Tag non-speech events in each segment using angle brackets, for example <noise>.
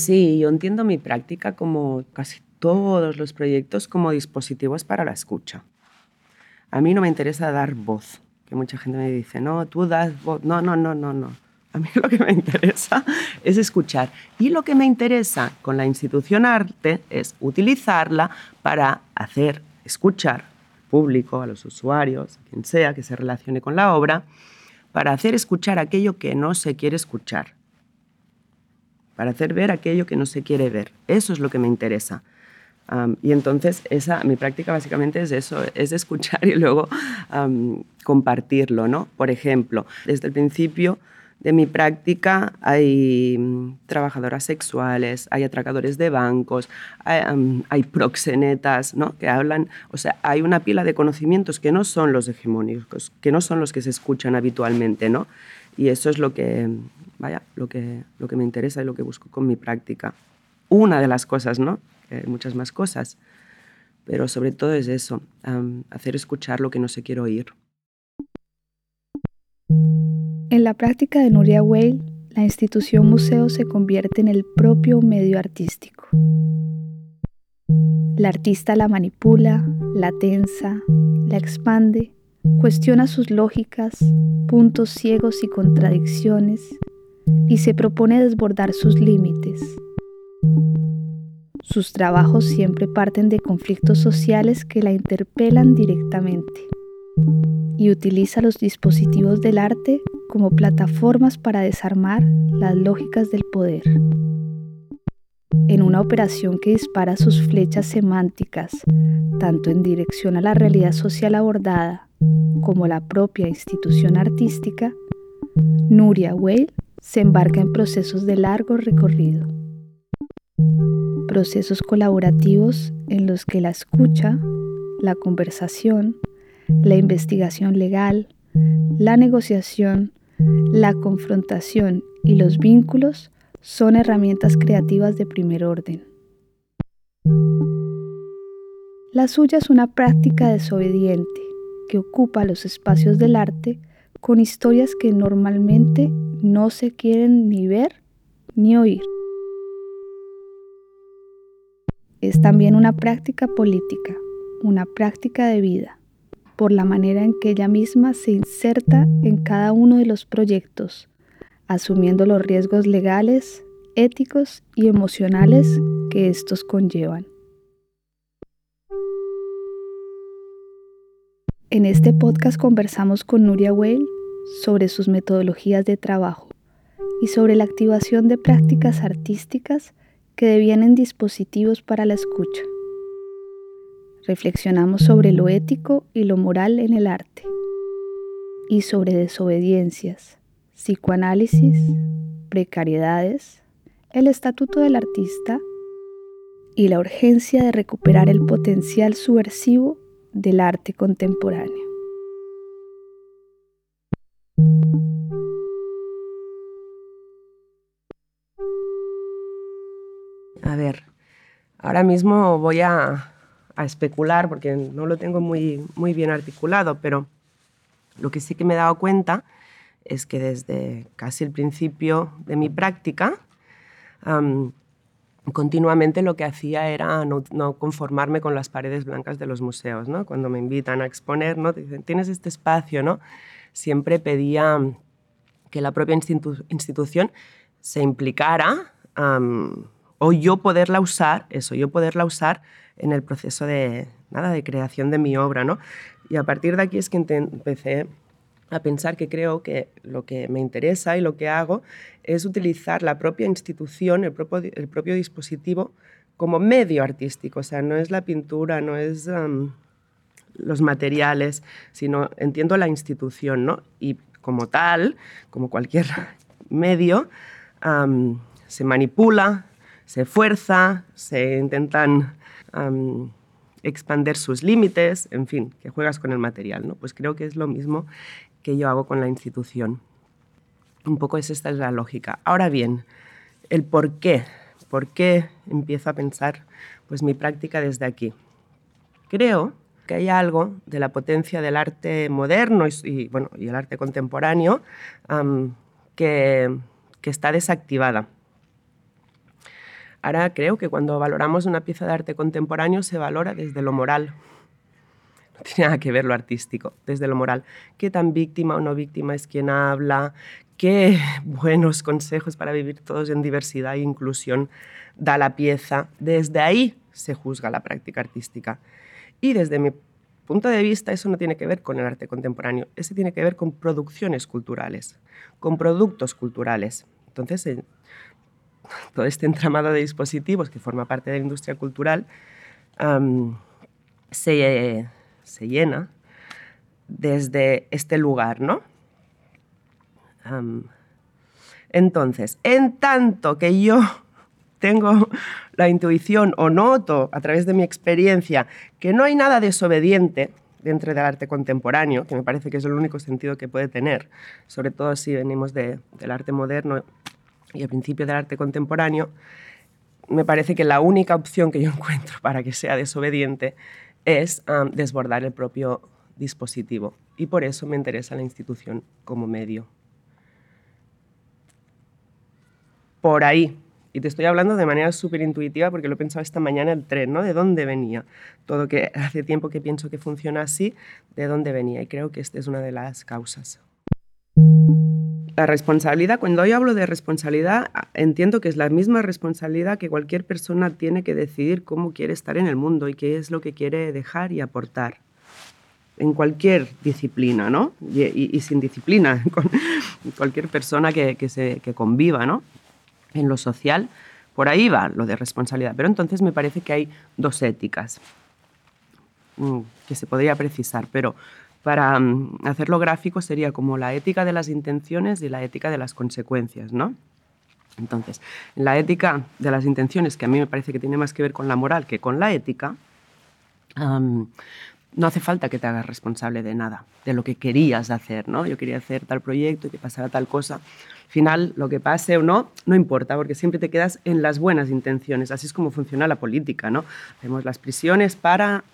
Sí, yo entiendo mi práctica como casi todos los proyectos como dispositivos para la escucha. A mí no me interesa dar voz, que mucha gente me dice, no, tú das voz. No, no, no, no, no. A mí <laughs> lo que me interesa es escuchar. Y lo que me interesa con la institución arte es utilizarla para hacer escuchar al público, a los usuarios, a quien sea que se relacione con la obra, para hacer escuchar aquello que no se quiere escuchar, para hacer ver aquello que no se quiere ver. Eso es lo que me interesa. y entonces esa, mi práctica básicamente es eso, es escuchar <laughs> y luego compartirlo. ¿no? Por ejemplo, desde el principio de mi práctica hay mm, trabajadoras sexuales, hay atracadores de bancos, hay, proxenetas, ¿no? Que hablan, o sea, hay una pila de conocimientos que no son los hegemónicos, que no son los que se escuchan habitualmente, ¿no? Y eso es lo que, vaya, lo que, lo que me interesa y lo que busco con mi práctica. Una de las cosas, ¿no? Hay muchas más cosas, pero sobre todo es eso, hacer escuchar lo que no se quiere oír. En la práctica de Nuria Weil, la institución museo se convierte en el propio medio artístico. La artista la manipula, la tensa, la expande, cuestiona sus lógicas, puntos ciegos y contradicciones, y se propone desbordar sus límites. Sus trabajos siempre parten de conflictos sociales que la interpelan directamente y utiliza los dispositivos del arte como plataformas para desarmar las lógicas del poder. En una operación que dispara sus flechas semánticas, tanto en dirección a la realidad social abordada como la propia institución artística, Nuria Weil se embarca en procesos de largo recorrido. Procesos colaborativos en los que la escucha, la conversación, la investigación legal, la negociación, la confrontación y los vínculos son herramientas creativas de primer orden. La suya es una práctica desobediente que ocupa los espacios del arte con historias que normalmente no se quieren ni ver ni oír. Es también una práctica política, una práctica de vida por la manera en que ella misma se inserta en cada uno de los proyectos, asumiendo los riesgos legales, éticos y emocionales que estos conllevan. En este podcast conversamos con Nuria Weil sobre sus metodologías de trabajo y sobre la activación de prácticas artísticas que devienen dispositivos para la escucha. Reflexionamos sobre lo ético y lo moral en el arte y sobre desobediencias, psicoanálisis, precariedades, el estatuto del artista y la urgencia de recuperar el potencial subversivo del arte contemporáneo. A ver, ahora mismo voy a especular porque no lo tengo muy, muy bien articulado, pero lo que sí que me he dado cuenta es que desde casi el principio de mi práctica, continuamente lo que hacía era no, conformarme con las paredes blancas de los museos. ¿no? Cuando me invitan a exponer, ¿no? dicen, tienes este espacio, ¿no? siempre pedía que la propia institución se implicara o yo poderla usar, eso, yo poderla usar en el proceso de, nada, de creación de mi obra. ¿no? Y a partir de aquí es que empecé a pensar que creo que lo que me interesa y lo que hago es utilizar la propia institución, el propio, el propio dispositivo, como medio artístico. O sea, no es la pintura, no es los materiales, sino entiendo la institución, ¿no? Y como tal, como cualquier <laughs> medio, se manipula, se fuerza, se intentan um, expander sus límites, en fin, que juegas con el material. ¿no? Pues creo que es lo mismo que yo hago con la institución. Un poco es esta es la lógica. Ahora bien, el por qué, por qué empiezo a pensar pues mi práctica desde aquí. Creo que hay algo de la potencia del arte moderno y, bueno, y el arte contemporáneo que, que está desactivada Ahora creo que cuando valoramos una pieza de arte contemporáneo se valora desde lo moral. <laughs> Tiene nada que ver lo artístico, desde lo moral. ¿Qué tan víctima o no víctima es quien habla? ¿Qué <laughs> buenos consejos para vivir todos en diversidad e inclusión da la pieza? Desde ahí se juzga la práctica artística. Y desde mi punto de vista eso no tiene que ver con el arte contemporáneo, ese tiene que ver con producciones culturales, con productos culturales. Entonces, eh, <laughs> todo este entramado de dispositivos que forma parte de la industria cultural se, se, llena desde este lugar, ¿no? entonces, en tanto que yo <laughs> tengo la intuición o noto a través de mi experiencia que no hay nada desobediente dentro del arte contemporáneo, que me parece que es el único sentido que puede tener, sobre todo si venimos del arte moderno y el principio del arte contemporáneo, me parece que la única opción que yo <laughs> encuentro para que sea desobediente es desbordar el propio dispositivo. Y por eso me interesa la institución como medio. Por ahí y te estoy hablando de manera súper intuitiva porque lo he pensado esta mañana el tren, ¿no? ¿De dónde venía? Todo que hace tiempo que pienso que funciona así, ¿de dónde venía? Y creo que esta es una de las causas. La responsabilidad, cuando yo hablo de responsabilidad, entiendo que es la misma responsabilidad que cualquier persona tiene que decidir cómo quiere estar en el mundo y qué es lo que quiere dejar y aportar en cualquier disciplina, ¿no? Y, sin disciplina, <laughs> con cualquier persona que, que, se, que conviva, ¿no? en lo social, por ahí va lo de responsabilidad. Pero entonces me parece que hay dos éticas mm, que se podría precisar, pero para mm, hacerlo gráfico sería como la ética de las intenciones y la ética de las consecuencias, ¿no? Entonces, la ética de las intenciones, que a mí me parece que tiene más que ver con la moral que con la ética, no hace falta que te hagas responsable de nada, de lo que querías hacer, ¿no? Yo quería hacer tal proyecto y que pasara tal cosa. Al final, lo que pase o no, no importa, porque siempre te quedas en las buenas intenciones. Así es como funciona la política, ¿no? Hacemos las prisiones para,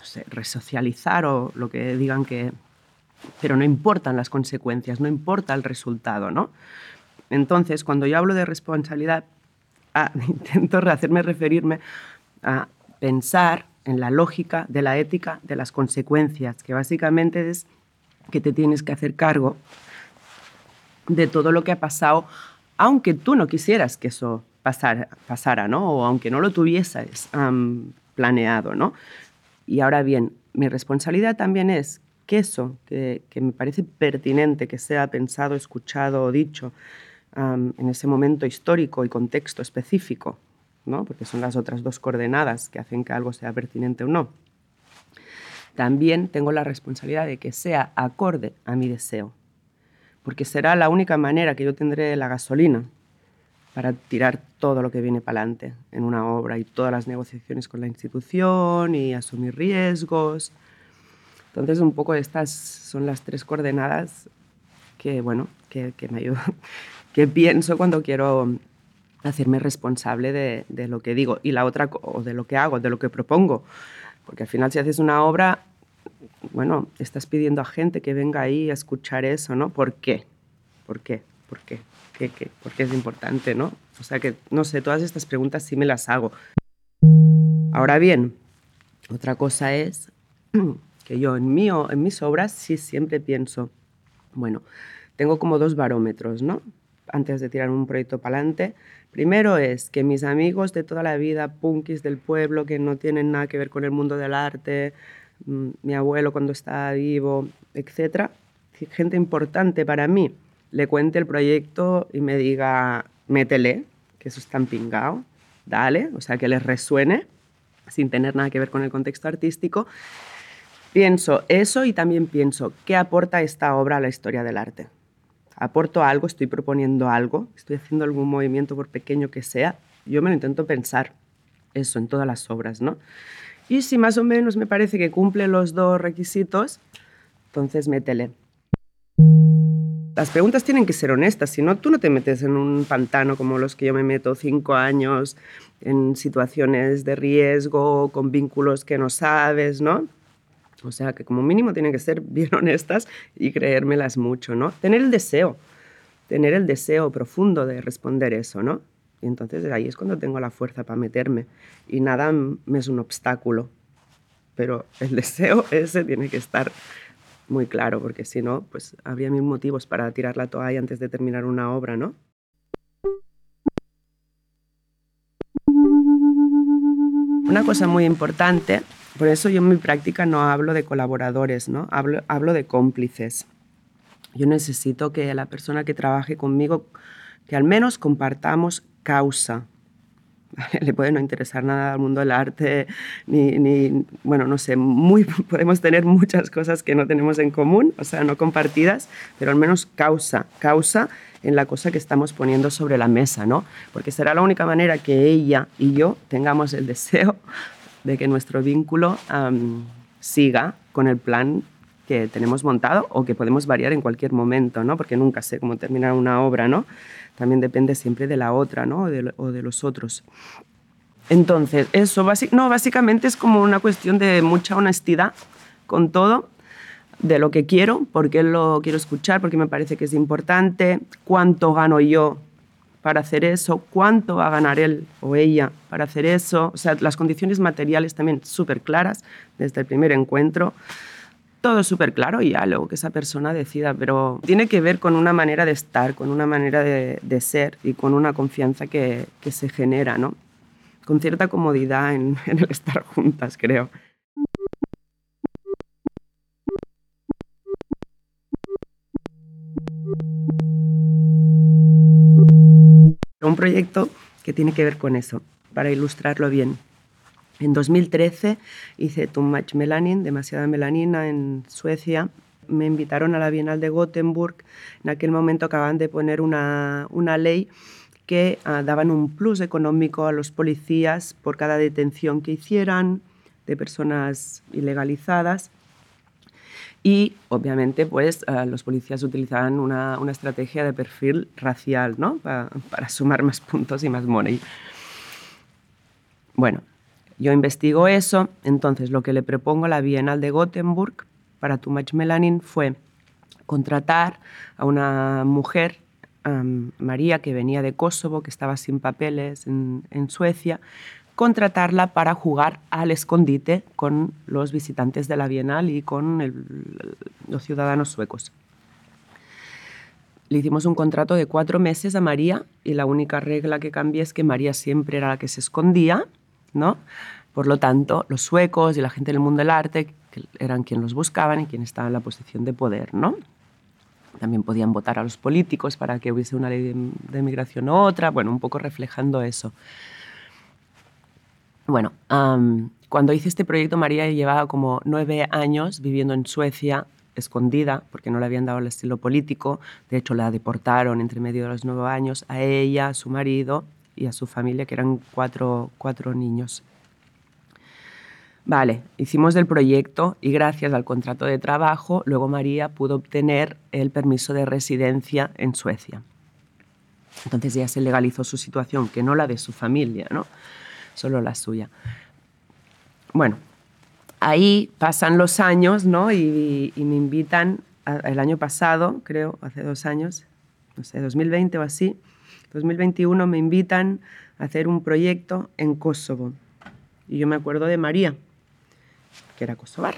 no sé, resocializar o lo que digan que... Pero no importan las consecuencias, no importa el resultado, ¿no? Entonces, cuando yo hablo de responsabilidad, <laughs> ah, intento hacerme referirme a pensar en la lógica de la ética de las consecuencias, que básicamente es que te tienes que hacer cargo de todo lo que ha pasado, aunque tú no quisieras que eso pasara, pasara ¿no? O aunque no lo tuvieses planeado, ¿no? Y ahora bien, mi responsabilidad también es que eso, que, me parece pertinente que sea pensado, escuchado o dicho en ese momento histórico y contexto específico, porque son las otras dos coordenadas que hacen que algo sea pertinente o no. También tengo la responsabilidad de que sea acorde a mi deseo, porque será la única manera que yo tendré la gasolina para tirar todo lo que viene para adelante en una obra y todas las negociaciones con la institución y asumir riesgos. Entonces, un poco estas son las tres coordenadas que, bueno, que, que me ayudan, <laughs> que pienso cuando quiero hacerme responsable de, de, lo que digo y la otra, o de lo que hago, de lo que propongo. Porque al final si haces una obra, bueno, estás pidiendo a gente que venga ahí a escuchar eso, ¿no? ¿Por qué? ¿Por qué? ¿Por qué? ¿Qué, qué? ¿Por qué es importante, no? O sea que, no sé, todas estas preguntas sí me las hago. Ahora bien, otra cosa es <clears throat> que yo en, mí, en mis obras sí siempre pienso, bueno, tengo como dos barómetros, ¿no? Antes de tirar un proyecto para adelante, Primero es que mis amigos de toda la vida, punkis del pueblo, que no tienen nada que ver con el mundo del arte, mm, mi abuelo cuando estaba vivo, etc., gente importante para mí, le cuente el proyecto y me diga, métele, que eso está pingado, dale, o sea, que les resuene, sin tener nada que ver con el contexto artístico. Pienso eso y también pienso, ¿qué aporta esta obra a la historia del arte? aporto algo, estoy proponiendo algo, estoy haciendo algún movimiento por pequeño que sea, yo me lo intento pensar eso en todas las obras, ¿no? Y si más o menos me parece que cumple los dos requisitos, entonces métele. Las preguntas tienen que ser honestas, si no, tú no te metes en un pantano como los que yo me meto cinco años, en situaciones de riesgo, con vínculos que no sabes, ¿no? O sea que como mínimo tienen que ser bien <laughs> honestas y creérmelas mucho, ¿no? Tener el deseo, tener el deseo profundo de responder eso, ¿no? Y entonces ahí es cuando tengo la fuerza para meterme. Y nada me es un obstáculo. Pero el <laughs> deseo ese tiene que estar muy claro, porque si no, pues habría mil motivos para tirar la toalla antes de terminar una obra, ¿no? Una cosa muy importante, por eso yo en mi práctica no hablo de colaboradores, ¿no? Hablo, hablo de cómplices. Yo necesito que la persona que trabaje conmigo, que al menos compartamos causa. <laughs> Le puede no interesar nada al mundo del arte, ni, ni, bueno, no sé, muy, <laughs> podemos tener muchas cosas que no tenemos en común, o sea, no compartidas, pero al menos causa, causa en la cosa que estamos poniendo sobre la mesa, ¿no? Porque será la única manera que ella y yo tengamos el <laughs> deseo de que nuestro vínculo siga con el plan que tenemos montado o que podemos variar en cualquier momento, ¿no? Porque nunca sé cómo terminar una obra, ¿no? También depende siempre de la otra, ¿no? O de, los otros. Entonces, eso no, básicamente es como una cuestión de mucha honestidad con todo, de lo que quiero, por qué lo quiero escuchar, porque me parece que es importante, cuánto gano yo para hacer eso, cuánto va a ganar él o ella para hacer eso, o sea, las condiciones materiales también súper claras desde el primer encuentro todo súper claro y ya luego que esa persona decida, pero tiene que ver con una manera de estar, con una manera de, ser y con una confianza que, se genera, ¿no? Con cierta comodidad en, <laughs> en el estar juntas, creo. Un proyecto que tiene que ver con eso, para ilustrarlo bien. En 2013 hice Too Much Melanin, demasiada melanina en Suecia. Me invitaron a la Bienal de Gothenburg. En aquel momento acaban de poner una, una ley que uh, daban un plus económico a los policías por cada detención que hicieran de personas ilegalizadas. Y obviamente pues uh, los policías utilizaban una, una, estrategia de perfil racial ¿no? para, para sumar más puntos y más money. Bueno, yo investigo eso, entonces lo que le propongo a la Bienal de Gothenburg para Too Much Melanin fue contratar a una mujer, María, que venía de Kosovo, que estaba sin papeles en, Suecia, contratarla para jugar al escondite con los visitantes de la Bienal y con los ciudadanos suecos. Le hicimos un contrato de cuatro meses a María y la única regla que cambié es que María siempre era la que se escondía ¿no? Por lo tanto, los suecos y la gente del mundo del arte eran quienes los buscaban y quienes estaban en la posición de poder, ¿no? También podían votar a los políticos para que hubiese una ley de, migración u otra, bueno, un poco reflejando eso. Bueno, cuando hice este proyecto, María llevaba como nueve años viviendo en Suecia, escondida, porque no le habían dado el estilo político. De hecho, la deportaron entre medio de los nueve años a ella, a su marido y a su familia, que eran cuatro, cuatro niños. Vale, hicimos el proyecto y gracias al contrato de trabajo, luego María pudo obtener el permiso de residencia en Suecia. Entonces ya se legalizó su situación, que no la de su familia, ¿no? solo la suya. Bueno, ahí pasan los años ¿no? y, me invitan el año pasado, creo, hace dos años, no sé, 2020 o así, 2021 me invitan a hacer un proyecto en Kosovo. Y yo me acuerdo de María, que era kosovar.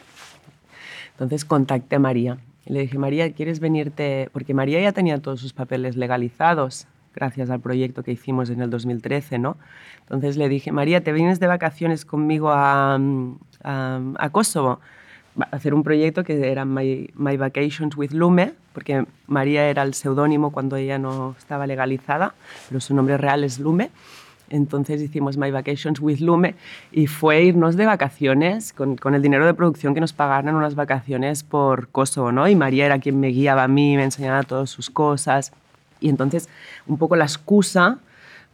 Entonces contacté a María y le dije, María, ¿quieres venirte? Porque María ya tenía todos sus papeles legalizados gracias al proyecto que hicimos en el 2013, ¿no? Entonces le dije, María, ¿te vienes de vacaciones conmigo a, a, a Kosovo? Hacer un proyecto que era My, My, Vacations with Lume, porque María era el seudónimo cuando ella no estaba legalizada, pero su nombre real es Lume. Entonces hicimos My Vacations with Lume y fue irnos de vacaciones con, con, el dinero de producción que nos pagaran unas vacaciones por Kosovo, ¿no? Y María era quien me guiaba a mí, me enseñaba todas sus cosas. Y entonces un poco la excusa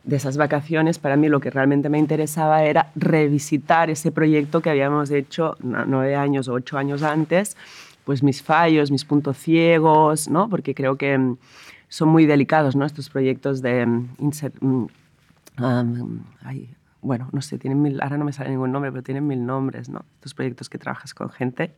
de esas vacaciones, para mí lo que realmente me interesaba era revisitar ese proyecto que habíamos hecho nueve años o ocho años antes, pues mis fallos, mis puntos ciegos, ¿no? porque creo que mm, son muy delicados ¿no? estos proyectos de... Mm, mm, bueno, no sé, tienen mil, ahora no me sale ningún nombre, pero tienen mil nombres, ¿no? Estos proyectos que trabajas con gente,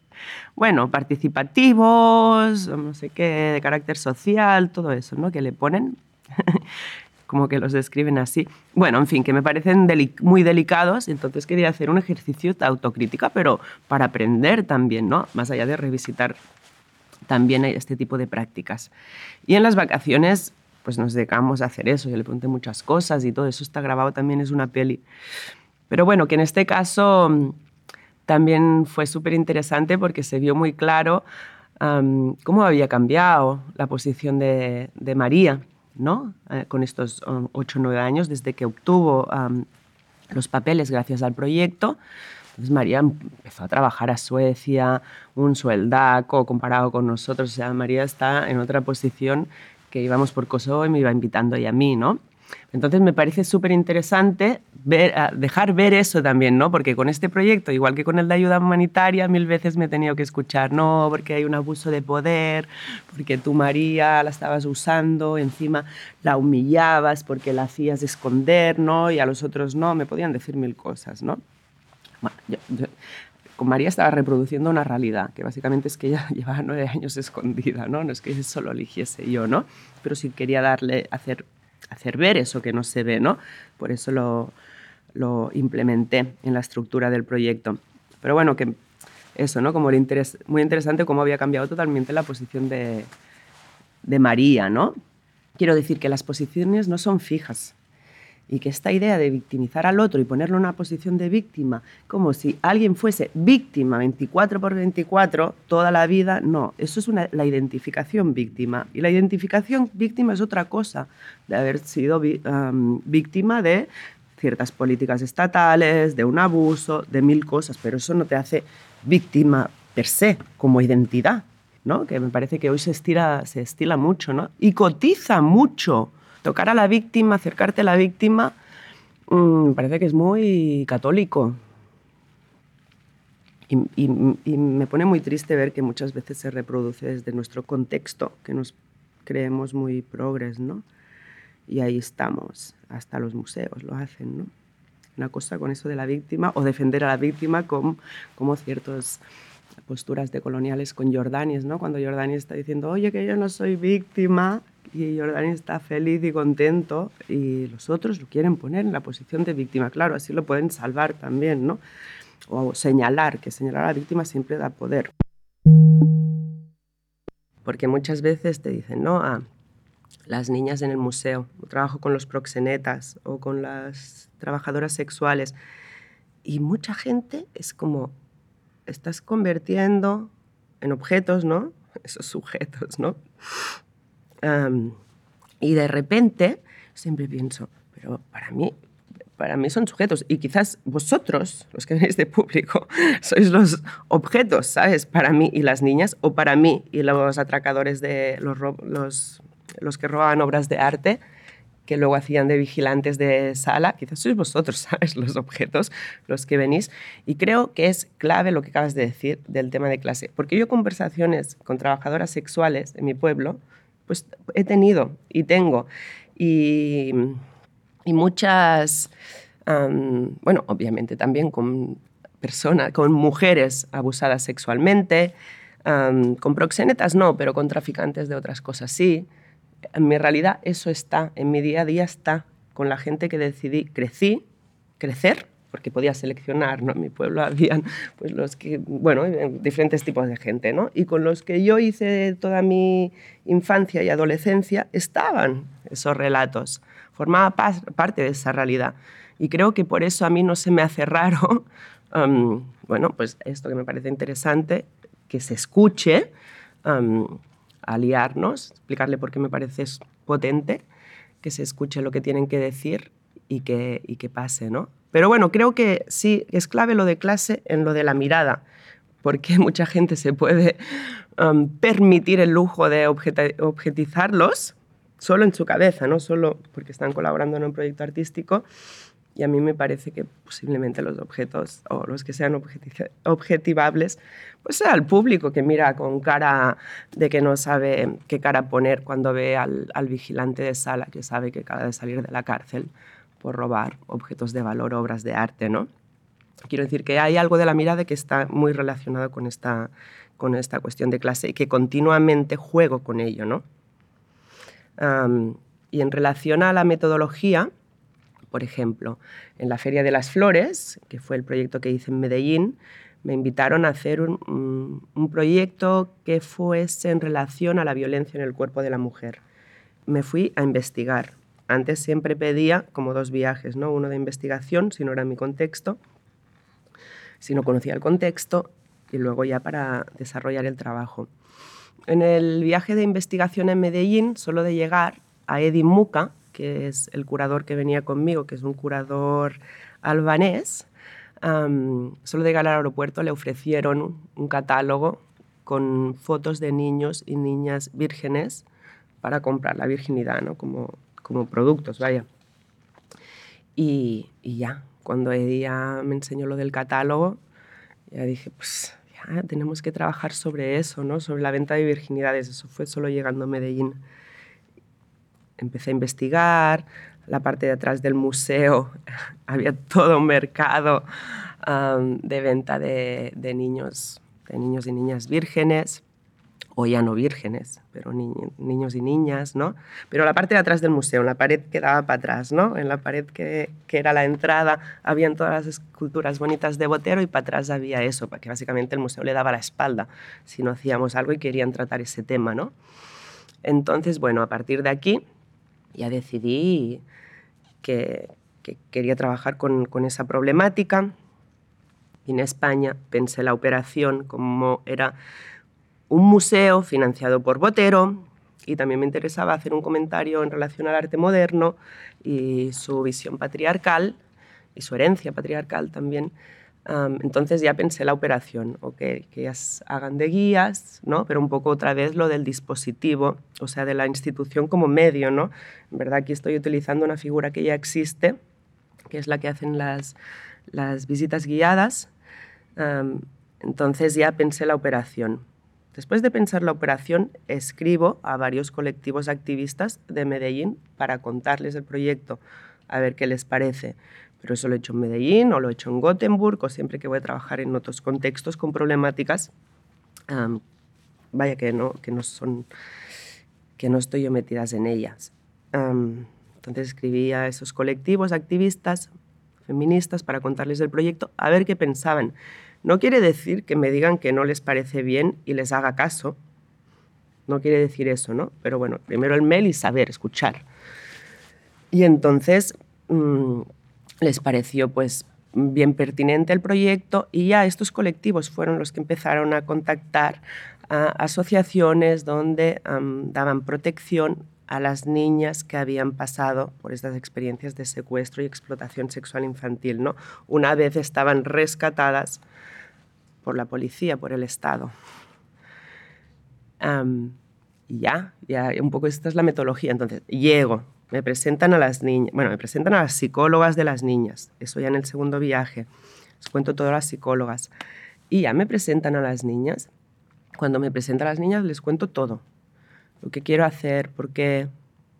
bueno, participativos, no sé qué, de carácter social, todo eso, ¿no? Que le ponen <laughs> como que los describen así. Bueno, en fin, que me parecen muy delicados, entonces quería hacer un ejercicio de autocrítica, pero para aprender también, ¿no? Más allá de revisitar también este tipo de prácticas. Y en las vacaciones, pues nos dedicamos a hacer eso. Yo le pregunté muchas cosas y todo eso está grabado también, es una peli. Pero bueno, que en este caso mm, también fue súper interesante porque se vio muy claro cómo había cambiado la posición de, María ¿no? Eh, con estos um, ocho o nueve años desde que obtuvo los papeles gracias al proyecto. Entonces María empezó a trabajar a Suecia, un sueldaco comparado con nosotros. O María está en otra posición que íbamos por Kosovo y me iba invitando ella a mí, ¿no? Entonces me parece súper interesante dejar ver eso también, ¿no? Porque con este proyecto, igual que con el de ayuda humanitaria, mil veces me he tenido que escuchar, no, porque hay un abuso de poder, porque tú María la estabas usando, encima la humillabas porque la hacías esconder, ¿no? Y a los otros no, me podían decir mil cosas, ¿no? con María estaba reproduciendo una realidad, que básicamente es que ella <laughs> llevaba nueve años escondida, ¿no? No es que eso lo eligiese yo, ¿no? Pero sí quería darle, hacer hacer ver eso que no se ve, ¿no? Por eso lo, lo implementé en la estructura del proyecto. Pero bueno, que eso, ¿no? Como interés, muy interesante cómo había cambiado totalmente la posición de, de María, ¿no? Quiero decir que las posiciones no son fijas y que esta idea de victimizar al otro y ponerlo en una posición de víctima, como si alguien fuese víctima 24 por 24 toda la vida, no, eso es la identificación víctima. Y la identificación víctima es otra cosa, de haber sido víctima de ciertas políticas estatales, de un abuso, de mil cosas, pero eso no te hace víctima per se, como identidad, ¿no? que me parece que hoy se, estira, se estila mucho ¿no? y cotiza mucho tocar a la víctima, acercarte a la víctima, mm, me parece que es muy católico. Y, me pone muy triste ver que muchas veces se reproduce desde nuestro contexto, que nos creemos muy progres, ¿no? Y ahí estamos, hasta los museos lo hacen, ¿no? Una cosa con eso de la víctima o defender a la víctima como, como ciertas posturas de coloniales con Jordanias, ¿no? Cuando Jordania está diciendo, oye, que yo no soy víctima, y Jordania está feliz y contento y los otros lo quieren poner en la posición de víctima. Claro, así lo pueden salvar también, ¿no? O señalar, que señalar a la víctima siempre da poder. Porque muchas veces te dicen, no, a las niñas en el museo, trabajo con los proxenetas o con las trabajadoras sexuales. Y mucha gente es como, estás convirtiendo en objetos, ¿no? <laughs> Esos sujetos, ¿no? Y de repente siempre pienso, pero para mí, para mí son sujetos y quizás vosotros, los que venís de público, <laughs> sois los objetos, ¿sabes? Para mí y las niñas, o para mí y los atracadores de los, los, los que robaban obras de arte, que luego hacían de vigilantes de sala, quizás sois vosotros, <laughs> ¿sabes? Los objetos, los que venís. Y creo que es clave lo que acabas de decir del tema de clase, porque yo conversaciones con trabajadoras sexuales en mi pueblo, pues he tenido y tengo. Y, muchas, bueno, obviamente también con personas, con mujeres abusadas sexualmente, con proxenetas no, pero con traficantes de otras cosas sí. En mi realidad eso está, en mi día a día está, con la gente que decidí, crecí, crecer porque podía seleccionar, ¿no? En mi pueblo habían, pues los que, bueno, diferentes tipos de gente, ¿no? Y con los que yo hice toda mi infancia y adolescencia estaban esos relatos, formaba parte de esa realidad. Y creo que por eso a mí no se me hace raro, <laughs> um, bueno, pues esto que me parece interesante, que se escuche, um, aliarnos, explicarle por qué me parece potente, que se escuche lo que tienen que decir y que, y que pase, ¿no? Pero bueno, creo que sí, es clave lo de clase en lo de la mirada, porque <laughs> mucha gente se puede um, permitir el lujo de objetizarlos solo en su cabeza, no solo porque están colaborando en un proyecto artístico. Y a mí me parece que posiblemente los objetos o los que sean objetivables, pues sea el público que mira con cara de que no sabe qué cara poner cuando ve al, al vigilante de sala que sabe que acaba de salir de la cárcel por robar objetos de valor, obras de arte, ¿no? Quiero decir que hay algo de la mirada que está muy relacionado con esta, con esta cuestión de clase y que continuamente juego con ello, ¿no? Y en relación a la metodología, por ejemplo, en la Feria de las Flores, que fue el proyecto que hice en Medellín, me invitaron a hacer un, proyecto que fuese en relación a la violencia en el cuerpo de la mujer. Me fui a investigar. Antes siempre pedía como dos viajes, ¿no? uno de investigación, si no era mi contexto, si no conocía el contexto, y luego ya para desarrollar el trabajo. En el viaje de investigación en Medellín, solo de llegar a Edi Muca, que es el curador que venía conmigo, que es un curador albanés, solo de llegar al aeropuerto le ofrecieron un catálogo con fotos de niños y niñas vírgenes para comprar la virginidad, ¿no? como, como productos, vaya. Y, y ya, cuando Edia me enseñó lo del catálogo, ya dije, pues ya tenemos que trabajar sobre eso, ¿no? sobre la venta de virginidades. Eso fue solo llegando a Medellín. Empecé a investigar, la parte de atrás del museo <laughs> había todo un mercado de venta de, niños, de niños y niñas vírgenes, o ya no vírgenes, pero niños y niñas, ¿no? Pero la parte de atrás del museo, en la pared que daba para atrás, ¿no? En la pared que, que era la entrada, habían todas las esculturas bonitas de Botero y para atrás había eso, porque básicamente el museo le daba la espalda si no hacíamos algo y querían tratar ese tema, ¿no? Entonces, bueno, a partir de aquí ya decidí que, quería trabajar con, esa problemática. En España pensé la operación como era un museo financiado por Botero y también me interesaba hacer un comentario en relación al arte moderno y su visión patriarcal y su herencia patriarcal también entonces ya pensé la operación, okay, que ellas hagan de guías, ¿no? pero un poco otra vez lo del dispositivo, o sea, de la institución como medio. ¿no? En verdad aquí estoy utilizando una figura que ya existe, que es la que hacen las, las visitas guiadas. entonces ya pensé la operación. Después de pensar la operación, escribo a varios colectivos activistas de Medellín para contarles el proyecto, a ver qué les parece. Pero eso lo he hecho en Medellín o lo he hecho en Gothenburg o siempre que voy a trabajar en otros contextos con problemáticas, vaya que no, que no son, que no estoy yo metidas en ellas. entonces escribí a esos colectivos activistas feministas para contarles el proyecto, a ver qué pensaban. No quiere decir que me digan que no les parece bien y les haga caso. No quiere decir eso, ¿no? Pero bueno, primero el mail y saber, escuchar. Y entonces mm, les pareció pues bien pertinente el proyecto y ya estos colectivos fueron los que empezaron a contactar a asociaciones donde daban protección a las niñas que habían pasado por estas experiencias de secuestro y explotación sexual infantil. ¿no? Una vez estaban rescatadas por la policía, por el Estado. y ya, ya, un poco esta es la metodología. Entonces, llego, me presentan a las niñas, bueno, me presentan a las psicólogas de las niñas, eso ya en el segundo viaje, les cuento todas las psicólogas. Y ya me presentan a las niñas. Cuando me presentan a las niñas les cuento todo, lo que quiero hacer, porque...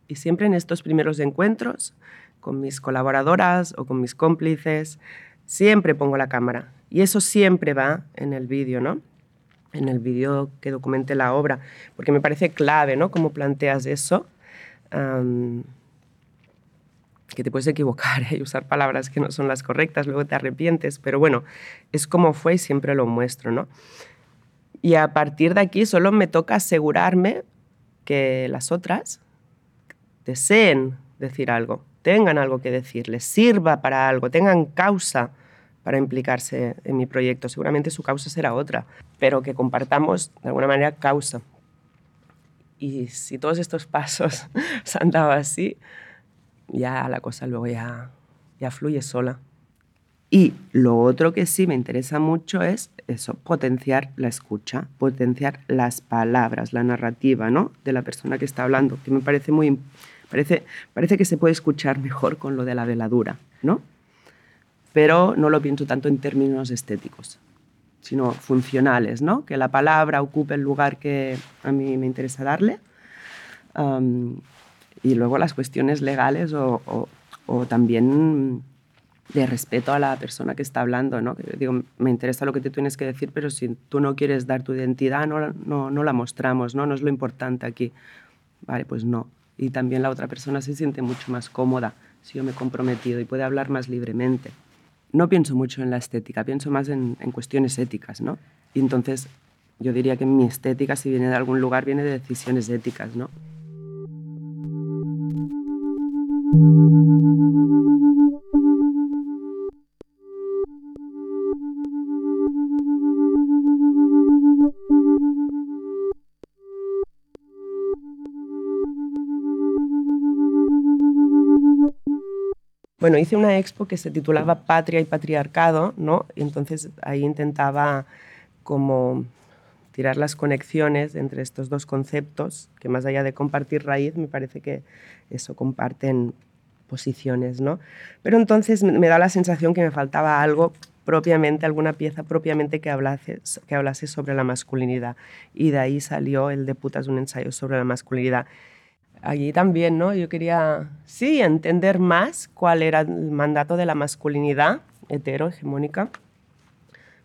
Y siempre en estos primeros encuentros, con mis colaboradoras o con mis cómplices, siempre pongo la cámara. Y eso siempre va en el vídeo, ¿no? En el vídeo que documente la obra, porque me parece clave, ¿no? Cómo planteas eso que te puedes equivocar <laughs> y usar palabras que no son las correctas, luego te arrepientes, pero bueno, es como fue y siempre lo muestro, ¿no? Y a partir de aquí solo me toca asegurarme que las otras deseen decir algo, tengan algo que decir, les sirva para algo, tengan causa para implicarse en mi proyecto. Seguramente su causa será otra, pero que compartamos de alguna manera causa. Y si todos estos pasos <laughs> se han dado así, ya la cosa luego ya, ya fluye sola. Y lo otro que sí me interesa mucho es eso, potenciar la escucha, potenciar las palabras, la narrativa ¿no? de la persona que está hablando, que me parece muy... Parece, parece que se puede escuchar mejor con lo de la veladura, ¿no? Pero no lo pienso tanto en términos estéticos, sino funcionales, ¿no? Que la palabra ocupe el lugar que a mí me interesa darle y luego las cuestiones legales o, o, también de respeto a la persona que está hablando, ¿no? digo, me interesa lo que tú tienes que decir, pero si tú no quieres dar tu identidad, no, no, no la mostramos, ¿no? No es lo importante aquí. Vale, pues no. y también la otra persona se siente mucho más cómoda si yo me he comprometido y puede hablar más libremente. No pienso mucho en la estética, pienso más en, en cuestiones éticas, ¿no? Y entonces yo diría que mi estética, si viene de algún lugar, viene de decisiones éticas, ¿no? Bueno, hice una expo que se titulaba Patria y Patriarcado, ¿no? Y entonces ahí intentaba como tirar las conexiones entre estos dos conceptos, que más allá de compartir raíz, me parece que eso comparten posiciones, ¿no? Pero entonces me da la sensación que me faltaba algo propiamente, alguna pieza propiamente que hablase, que hablase sobre la masculinidad. Y de ahí salió el de putas, un ensayo sobre la masculinidad allí también, ¿no? Yo quería, sí, entender más cuál era el mandato de la masculinidad hetero, hegemónica,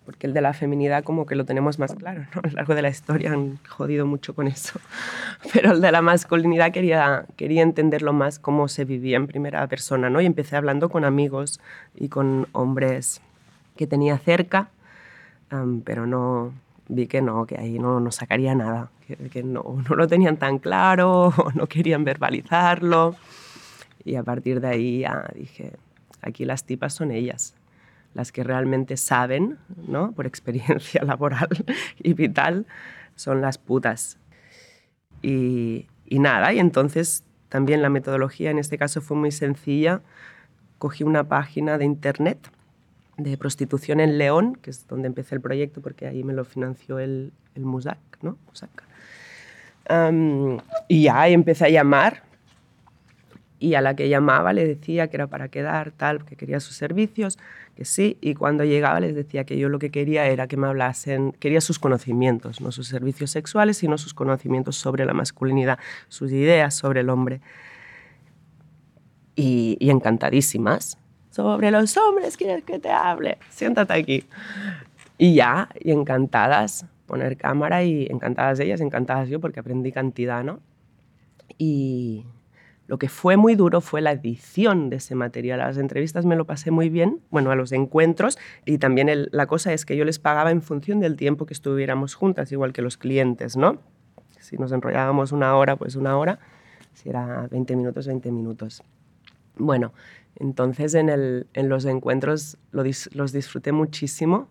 porque el de la feminidad como que lo tenemos más claro, ¿no? A lo largo de la historia han jodido mucho con eso, <laughs> pero el de la masculinidad quería, quería entenderlo más cómo se vivía en primera persona, ¿no? Y empecé hablando con amigos y con hombres que tenía cerca, pero no, vi que no, que ahí no, no sacaría nada, que, no, no, lo tenían tan claro <laughs> no querían verbalizarlo. Y a partir de ahí ya dije, aquí las tipas son ellas, las que realmente saben, ¿no? por experiencia <laughs> laboral y vital, son las putas. Y, y nada, y entonces también la metodología en este caso fue muy sencilla. Cogí una página de internet de prostitución en León, que es donde empecé el proyecto porque ahí me lo financió el, el MUSAC, ¿no? y ya empecé a llamar y a la que llamaba le decía que era para quedar, tal, que quería sus servicios, que sí, y cuando llegaba les decía que yo lo que quería era que me hablasen, quería sus conocimientos, no sus servicios sexuales, sino sus conocimientos sobre la masculinidad, sus ideas sobre el hombre. Y encantadísimas, sobre los hombres quieres que te hable, siéntate aquí. Y ya, y encantadas, poner cámara y encantadas ellas, encantadas yo, porque aprendí cantidad, ¿no? Y lo que fue muy duro fue la edición de ese material. A las entrevistas me lo pasé muy bien, bueno, a los encuentros, y también la cosa es que yo les pagaba en función del tiempo que estuviéramos juntas, igual que los clientes, ¿no? Si nos enrollábamos una hora, pues una hora, si era 20 minutos, 20 minutos. Bueno, entonces en, los encuentros los disfruté muchísimo,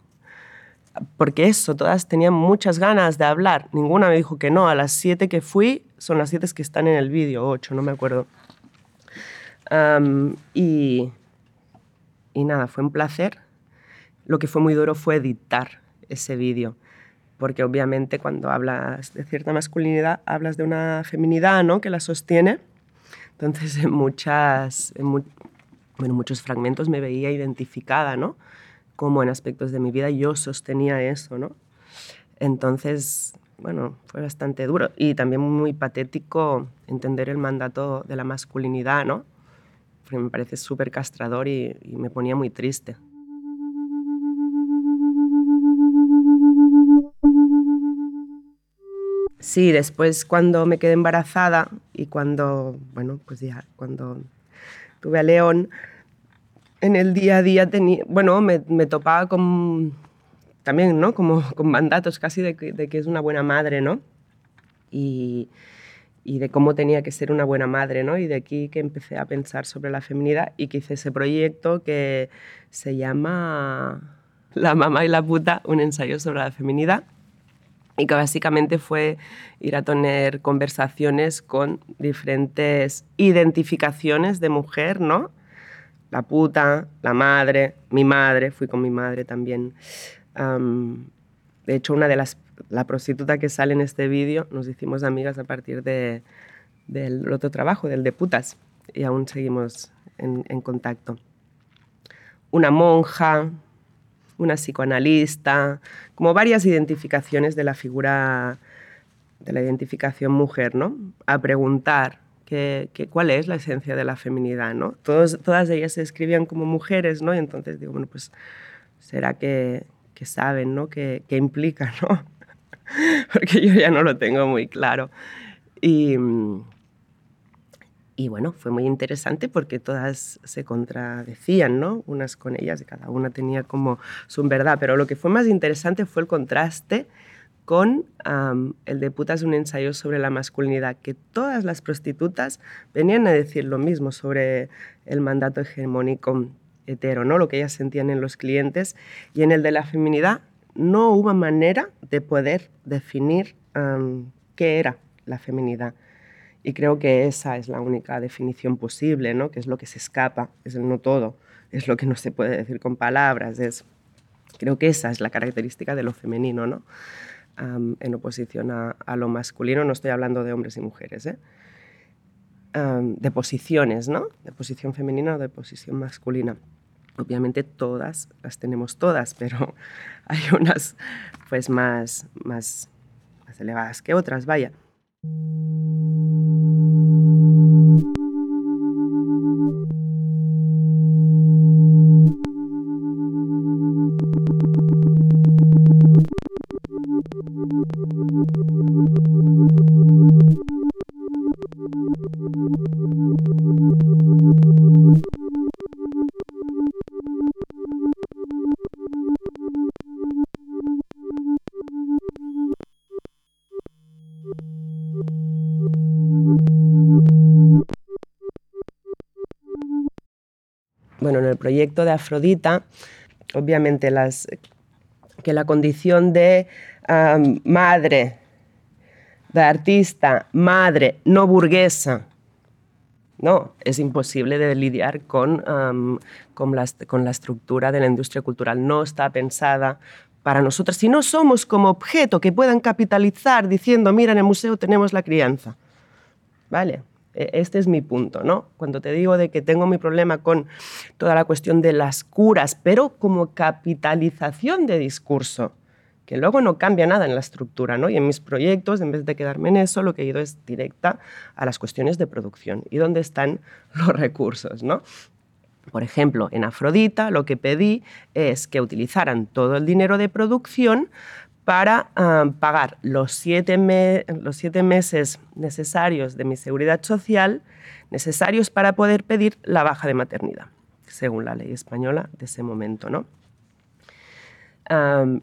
porque eso, todas tenían muchas ganas de hablar. Ninguna me dijo que no. A las siete que fui, son las siete que están en el vídeo, ocho, no me acuerdo. y, y nada, fue un placer. Lo que fue muy duro fue editar ese vídeo, porque obviamente cuando hablas de cierta masculinidad, hablas de una feminidad ¿no? que la sostiene. Entonces, en, muchas, bueno, muchos fragmentos me veía identificada, ¿no? Como en aspectos de mi vida yo sostenía eso, ¿no? Entonces, bueno, fue bastante duro y también muy patético entender el mandato de la masculinidad, ¿no? Porque me parece súper castrador y, y me ponía muy triste. Sí, después cuando me quedé embarazada y cuando, bueno, pues ya, cuando tuve a León, en el día a día tenía, bueno, me, me, topaba con, también, ¿no? Como con mandatos casi de que, de que es una buena madre, ¿no? Y, y, de cómo tenía que ser una buena madre, ¿no? Y de aquí que empecé a pensar sobre la feminidad y que hice ese proyecto que se llama La mamá y la puta, un ensayo sobre la feminidad y que básicamente fue ir a tener conversaciones con diferentes identificaciones de mujer, ¿no? La puta, la madre, mi madre, fui con mi madre también. de hecho, una de las, la prostituta que sale en este vídeo, nos hicimos amigas a partir de, del otro trabajo, del de putas, y aún seguimos en, en contacto. Una monja, una psicoanalista, como varias identificaciones de la figura de la identificación mujer, ¿no? A preguntar que, cuál es la esencia de la feminidad, ¿no? todas ellas se escribían como mujeres, ¿no? Y entonces digo, bueno, pues será que, que saben, ¿no? ¿Qué, implica, ¿no? <laughs> Porque yo ya no lo tengo muy claro. Y, Y bueno, fue muy interesante porque todas se contradecían, ¿no? Unas con ellas y cada una tenía como su verdad. Pero lo que fue más interesante fue el contraste con el de Putas, un ensayo sobre la masculinidad, que todas las prostitutas venían a decir lo mismo sobre el mandato hegemónico hetero, ¿no? lo que ellas sentían en los clientes. Y en el de la feminidad no hubo manera de poder definir qué era la feminidad. Y creo que esa es la única definición posible, ¿no? que es lo que se escapa, es el no todo, es lo que no se puede decir con palabras. Es, creo que esa es la característica de lo femenino, ¿no? en oposición a, lo masculino. No estoy hablando de hombres y mujeres, ¿eh? de posiciones, ¿no? de posición femenina o de posición masculina. Obviamente todas las tenemos todas, <laughs> pero hay unas pues más, más, más elevadas que otras, vaya. thank you de Afrodita, obviamente las, que la condición de madre, de artista, madre, no burguesa, no, es imposible de lidiar con, con, la, con la estructura de la industria cultural. No está pensada para nosotras. Si no somos como objeto que puedan capitalizar diciendo, mira, en el museo tenemos la crianza. ¿Vale? E, este es mi punto, ¿no? Cuando te digo de que tengo mi problema con toda la cuestión de las curas, pero como capitalización de discurso, que luego no cambia nada en la estructura, ¿no? Y en mis proyectos, en vez de quedarme en eso, lo que he ido es directa a las cuestiones de producción y dónde están <laughs> los recursos, ¿no? Por ejemplo, en Afrodita lo que pedí es que utilizaran todo el dinero de producción para ah, pagar los siete, los siete meses necesarios de mi seguridad social, necesarios para poder pedir la baja de maternidad, según la ley española de ese momento. ¿no?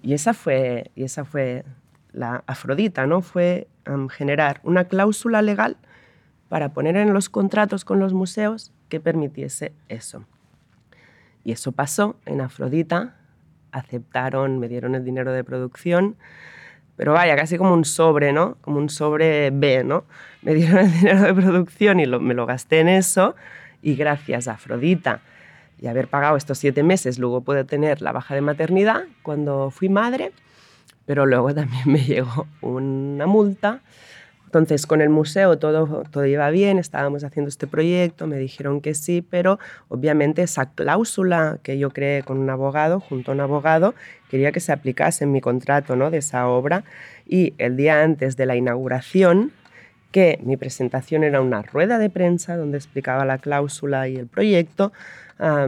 y, esa fue, y esa fue la Afrodita, ¿no? fue generar una cláusula legal para poner en los contratos con los museos que permitiese eso. Y eso pasó en Afrodita, aceptaron, me dieron el dinero de producción, pero vaya, casi como un sobre, ¿no? Como un sobre B, ¿no? Me dieron el dinero de producción y me lo gasté en eso y gracias a Afrodita y haber pagado estos siete meses, luego pude tener la baja de maternidad cuando fui madre, pero luego también me <laughs> llegó una multa entonces, con el museo todo, todo iba bien, estábamos haciendo este proyecto, me dijeron que sí, pero obviamente esa cláusula que yo creé con un abogado, junto a un abogado, quería que se aplicase en mi contrato ¿no? de esa obra. Y el día antes de la inauguración, que mi presentación era una rueda de prensa donde explicaba la cláusula y el proyecto,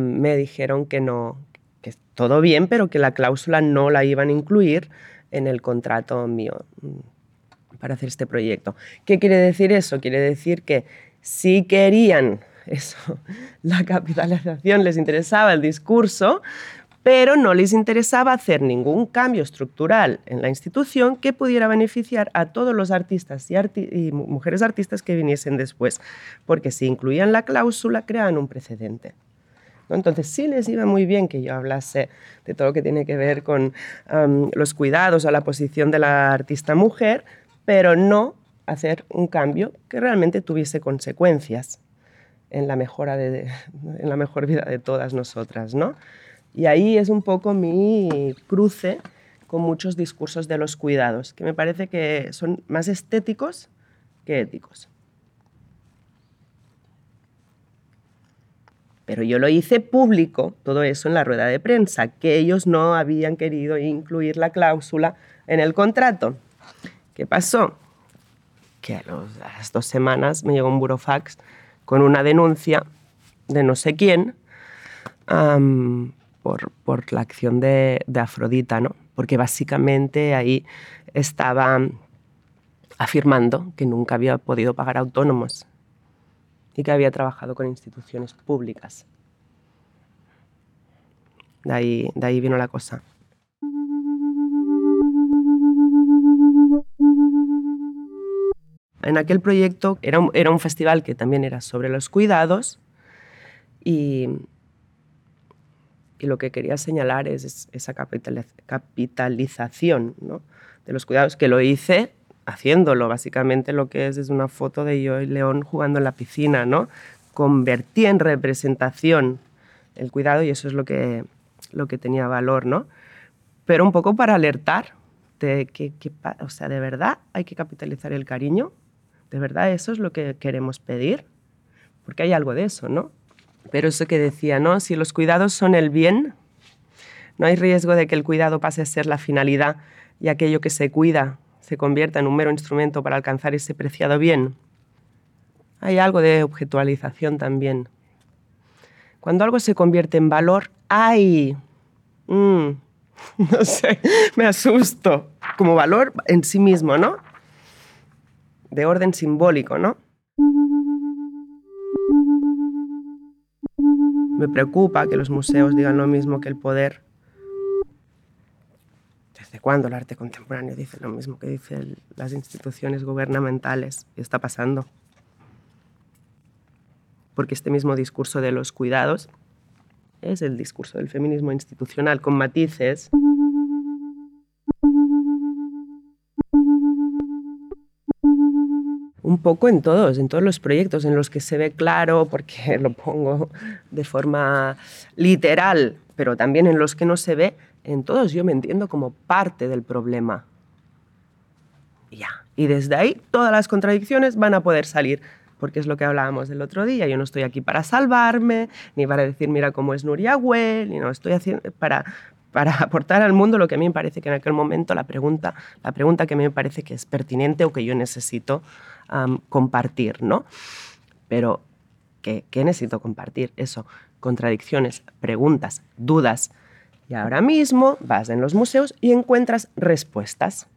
me dijeron que no, que todo bien, pero que la cláusula no la iban a incluir en el contrato mío para hacer este proyecto. ¿Qué quiere decir eso? Quiere decir que si querían eso, <laughs> la capitalización, les interesaba el discurso, pero no les interesaba hacer ningún cambio estructural en la institución que pudiera beneficiar a todos los artistas y, mujeres artistas que viniesen después, porque si incluían la cláusula creaban un precedente. Entonces sí les iba muy bien que yo hablase de todo lo que tiene que ver con los cuidados o la posición de la artista mujer, pero no hacer un cambio que realmente tuviese consecuencias en la, mejora de, en la mejor vida de todas nosotras. ¿no? Y ahí es un poco mi cruce con muchos discursos de los cuidados, que me parece que son más estéticos que éticos. Pero yo lo hice público, todo eso en la rueda de prensa, que ellos no habían querido incluir la cláusula en el contrato. ¿Qué pasó? Que a, las dos semanas me llegó un burofax con una denuncia de no sé quién por, la acción de, Afrodita, ¿no? Porque básicamente ahí estaba afirmando que nunca había podido pagar autónomos. y que había trabajado con instituciones públicas. Ahí, de ahí vino la cosa. En aquel proyecto era un, era un festival que también era sobre los cuidados y, y lo que quería señalar es esa capitalización ¿no? de los cuidados, que lo hice haciéndolo, básicamente lo que es es una foto de yo y León jugando en la piscina, ¿no? Convertí en representación el cuidado y eso es lo que, lo que tenía valor, ¿no? Pero un poco para alertar de que, o sea, de verdad hay que capitalizar el cariño, de verdad eso es lo que queremos pedir, porque hay algo de eso, ¿no? Pero eso que decía, ¿no? Si los cuidados son el bien, no hay riesgo de que el cuidado pase a ser la finalidad y aquello que se cuida se convierta en un mero instrumento para alcanzar ese preciado bien. Hay algo de objetualización también. Cuando algo se convierte en valor, ¡ay! Mm, <laughs> no sé, me asusto. Como valor en sí mismo, ¿no? De orden simbólico, ¿no? Me preocupa que los museos digan lo mismo que el poder. ¿Desde cuándo el arte contemporáneo dice lo mismo que dicen las instituciones gubernamentales? Y está pasando. Porque este mismo discurso de los cuidados es el discurso del feminismo institucional con matices. Un poco en todos, en todos los proyectos en los que se ve claro, porque <laughs> lo pongo de forma literal, pero también en los que no se ve, en todos yo me entiendo como parte del problema. Ya. Y desde ahí todas las contradicciones van a poder salir, porque es lo que hablábamos del otro día. Yo no estoy aquí para salvarme, ni para decir, mira cómo es Nuria Well, ni no estoy haciendo para, para <laughs> aportar al mundo lo que a mí me parece que en aquel momento la pregunta, la pregunta que me parece que es pertinente o que yo necesito compartir, ¿no? Pero, ¿qué, necesito compartir? Eso, contradicciones, preguntas, dudas. Y ahora mismo vas en los museos y encuentras respuestas.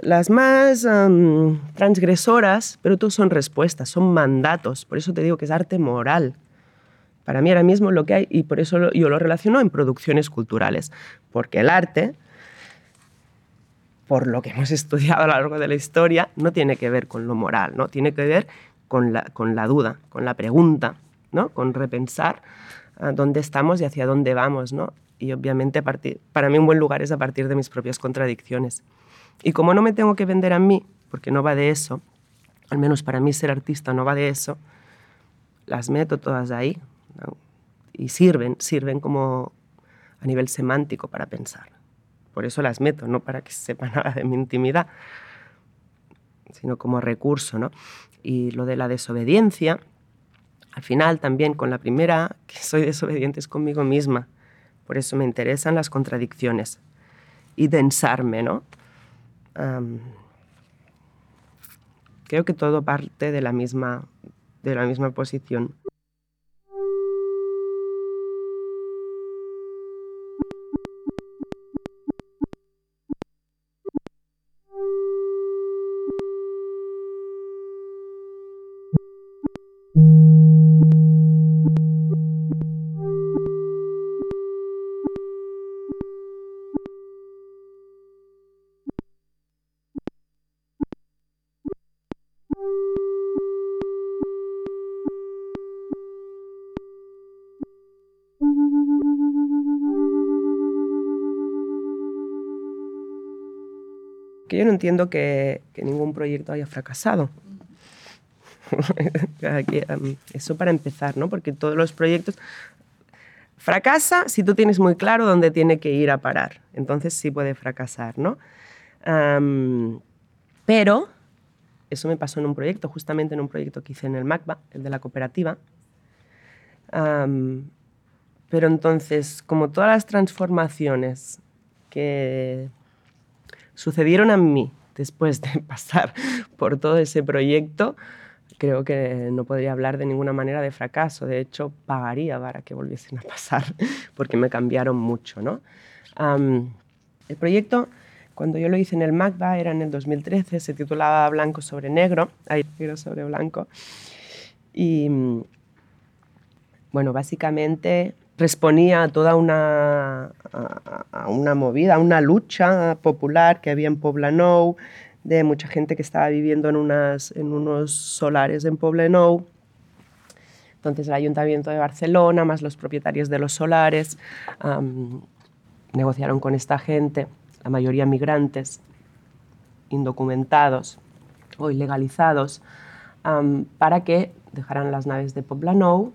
Las más transgresoras, pero tú son respuestas, son mandatos. Por eso te digo que es arte moral. Para mí ahora mismo lo que hay, y por eso yo lo relaciono en producciones culturales, porque el arte por lo que hemos <laughs> estudiado a lo largo de la historia, no tiene que ver con lo moral, ¿no? tiene que ver con la, con la duda, con la pregunta, ¿no? con repensar a dónde estamos y hacia dónde vamos. ¿no? Y obviamente para mí un buen lugar es a partir de mis propias contradicciones. Y como no me tengo que vender a mí, porque no va de eso, al menos para mí ser artista no va de eso, las meto todas ahí y sirven, sirven como a nivel semántico para pensar por eso las meto, no para que se <laughs> sepa nada de mi intimidad, sino como recurso. ¿no? Y lo de la desobediencia, al final también con la primera, <laughs> que soy desobediente es conmigo misma. Por eso me interesan las contradicciones y densarme, ¿no? creo que todo parte de la misma, de la misma posición. Que yo no entiendo que, ningún proyecto haya fracasado. <laughs> Em, eso para empezar, ¿no? Porque todos los proyectos fracasa si tú tienes muy claro dónde tiene que ir a parar. Entonces sí puede fracasar, ¿no? pero eso me pasó en un proyecto, justamente en un proyecto que hice en el MACBA, el de la cooperativa. pero entonces, como todas las transformaciones que sucedieron a mí después de <laughs> pasar por todo ese proyecto, creo que no podría hablar de ninguna manera de fracaso. De hecho, pagaría para que volviesen a pasar, <laughs> porque me cambiaron mucho. ¿no? el proyecto, cuando yo lo hice en el MACBA, era en el 2013, se titulaba Blanco sobre Negro, ahí, <laughs> negro sobre blanco. Y, bueno, básicamente respondía a toda una, una movida, a una lucha popular que había en Poblenou, de mucha gente que estaba viviendo en, unas, en unos solares en Poblenou. Entonces el Ayuntamiento de Barcelona, más los propietarios de los solares, negociaron con esta gente, la mayoría migrantes, indocumentados o ilegalizados, para que dejaran las naves de Poblenou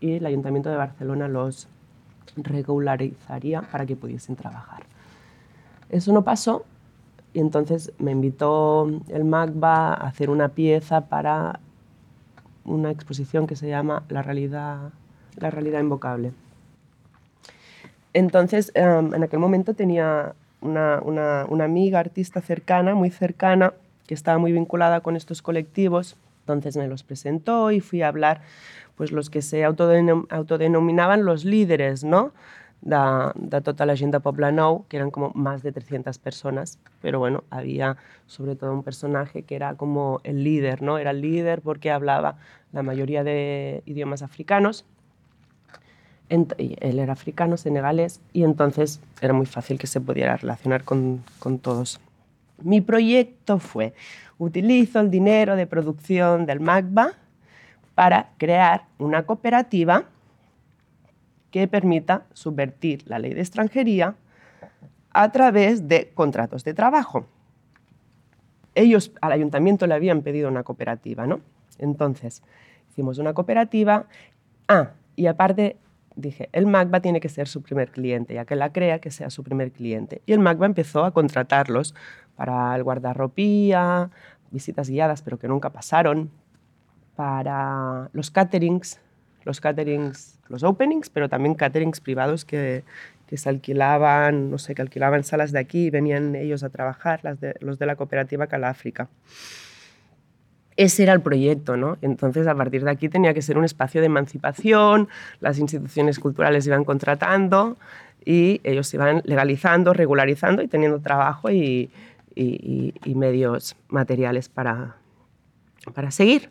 y el Ayuntamiento de Barcelona los regularizaría para que pudiesen trabajar. Eso no pasó y entonces me invitó el MACBA a hacer una pieza para una exposición que se llama La realidad, la realidad invocable. Entonces, em, en aquel momento tenía una, una, una, amiga artista cercana, muy cercana, que estaba muy vinculada con estos colectivos. Entonces me los presentó y fui a hablar pues los que se autodenominaban los líderes ¿no? de, de tota la gent de que eran como más de 300 personas, pero bueno, había sobre todo un personaje que era como el líder, ¿no? Era el líder porque hablaba la mayoría de idiomas africanos, él era africano, senegalés, y entonces era muy fácil que se pudiera relacionar con, con todos. Mi proyecto fue, utilizo el dinero de producción del MACBA para crear una cooperativa que permita subvertir la ley de extranjería a través de contratos de trabajo. Ellos al ayuntamiento le habían pedido una cooperativa, ¿no? Entonces, hicimos una cooperativa. Ah, y aparte dije, el MACBA tiene que ser su primer cliente, ya que la crea que sea su primer cliente. Y el MACBA empezó a contratarlos para el guardarropía, visitas guiadas, pero que nunca pasaron, para los caterings, los caterings, los openings, pero también caterings privados que, que se alquilaban, no sé, que alquilaban salas de aquí y venían ellos a trabajar, las de, los de la cooperativa Caláfrica. Ese era el proyecto, ¿no? Entonces, a partir de aquí tenía que ser un espacio de emancipación, las instituciones culturales iban contratando y ellos iban legalizando, regularizando y teniendo trabajo y, y, y medios materiales para, para seguir.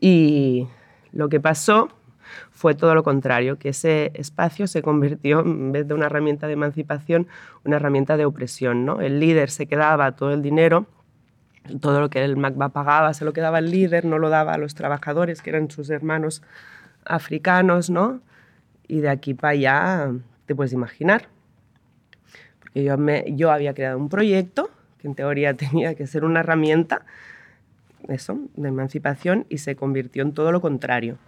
Y lo que pasó fue todo lo contrario, que ese espacio se convirtió, en vez de una herramienta de emancipación, una herramienta de opresión. ¿no? El líder se quedaba todo el dinero, todo lo que el MACBA pagaba se lo quedaba el líder, no lo daba a los trabajadores, que eran sus hermanos africanos, ¿no? Y de aquí para allá te puedes imaginar. Porque yo, me, yo había creado un proyecto que en teoría <laughs> tenía que ser una herramienta eso, de emancipación y se convirtió en todo lo contrario.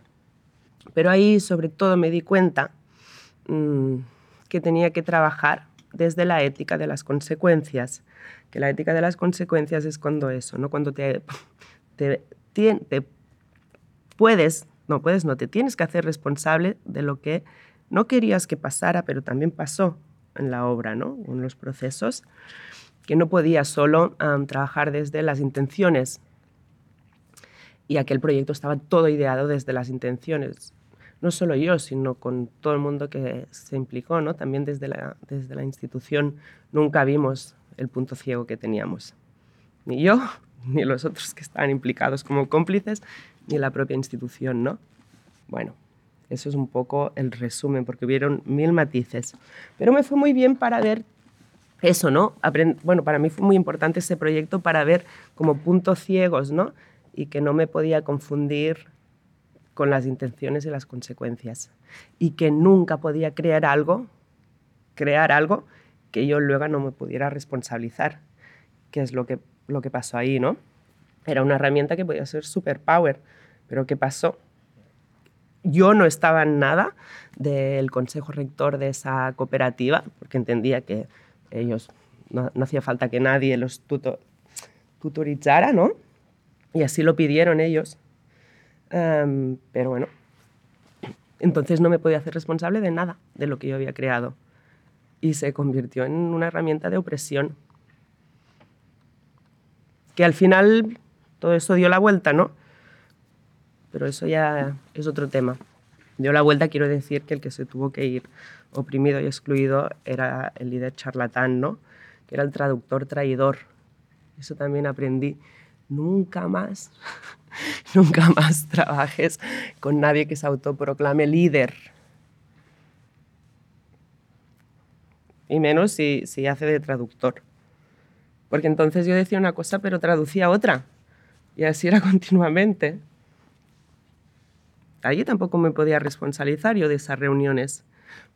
Pero ahí sobre todo me di cuenta mmm, que tenía que trabajar desde la ética de las consecuencias, que la ética de las consecuencias es cuando eso, ¿no? cuando te, <laughs> te, te puedes, no puedes, no, te tienes que hacer responsable de lo que no querías que pasara, pero también pasó en la obra, ¿no? en los procesos, que no podías solo trabajar desde las intenciones y aquel proyecto estaba todo ideado desde las intenciones. No solo yo, sino con todo el mundo que se implicó, ¿no? También desde la, desde la institución nunca vimos el punto ciego que teníamos. Ni yo, <laughs> ni los otros que estaban implicados como cómplices, ni la propia institución, ¿no? Bueno, eso es un poco el resumen, porque hubieron mil matices. Pero me fue muy bien para ver eso, ¿no? Aprend bueno, para mí fue muy importante ese proyecto para ver como puntos ciegos, ¿no? y que no me podía confundir con las intenciones y las consecuencias y que nunca podía crear algo, crear algo que yo luego no me pudiera responsabilizar, que es lo que, lo que pasó ahí, ¿no? Era una herramienta que podía ser superpower, pero ¿qué pasó? Yo no estaba en nada del consejo rector de esa cooperativa, porque entendía que ellos no, hacía falta que nadie los tuto, tutorizara, ¿no? Y así lo pidieron ellos. Pero bueno, entonces no me podía hacer responsable de nada de lo que yo había creado. Y se convirtió en una herramienta de opresión. Que al final todo eso dio la vuelta, ¿no? Pero eso ya es otro tema. Dio la vuelta, quiero decir que el que se tuvo que ir oprimido y excluido era el líder charlatán. Que era el traductor traidor. Eso también aprendí nunca más <laughs> nunca más trabajes con nadie que se autoproclame líder. Y menos si, si hace de traductor. Porque entonces yo decía una cosa pero traducía otra. Y así era <laughs> continuamente. Allí tampoco me podía responsabilizar yo de esas reuniones.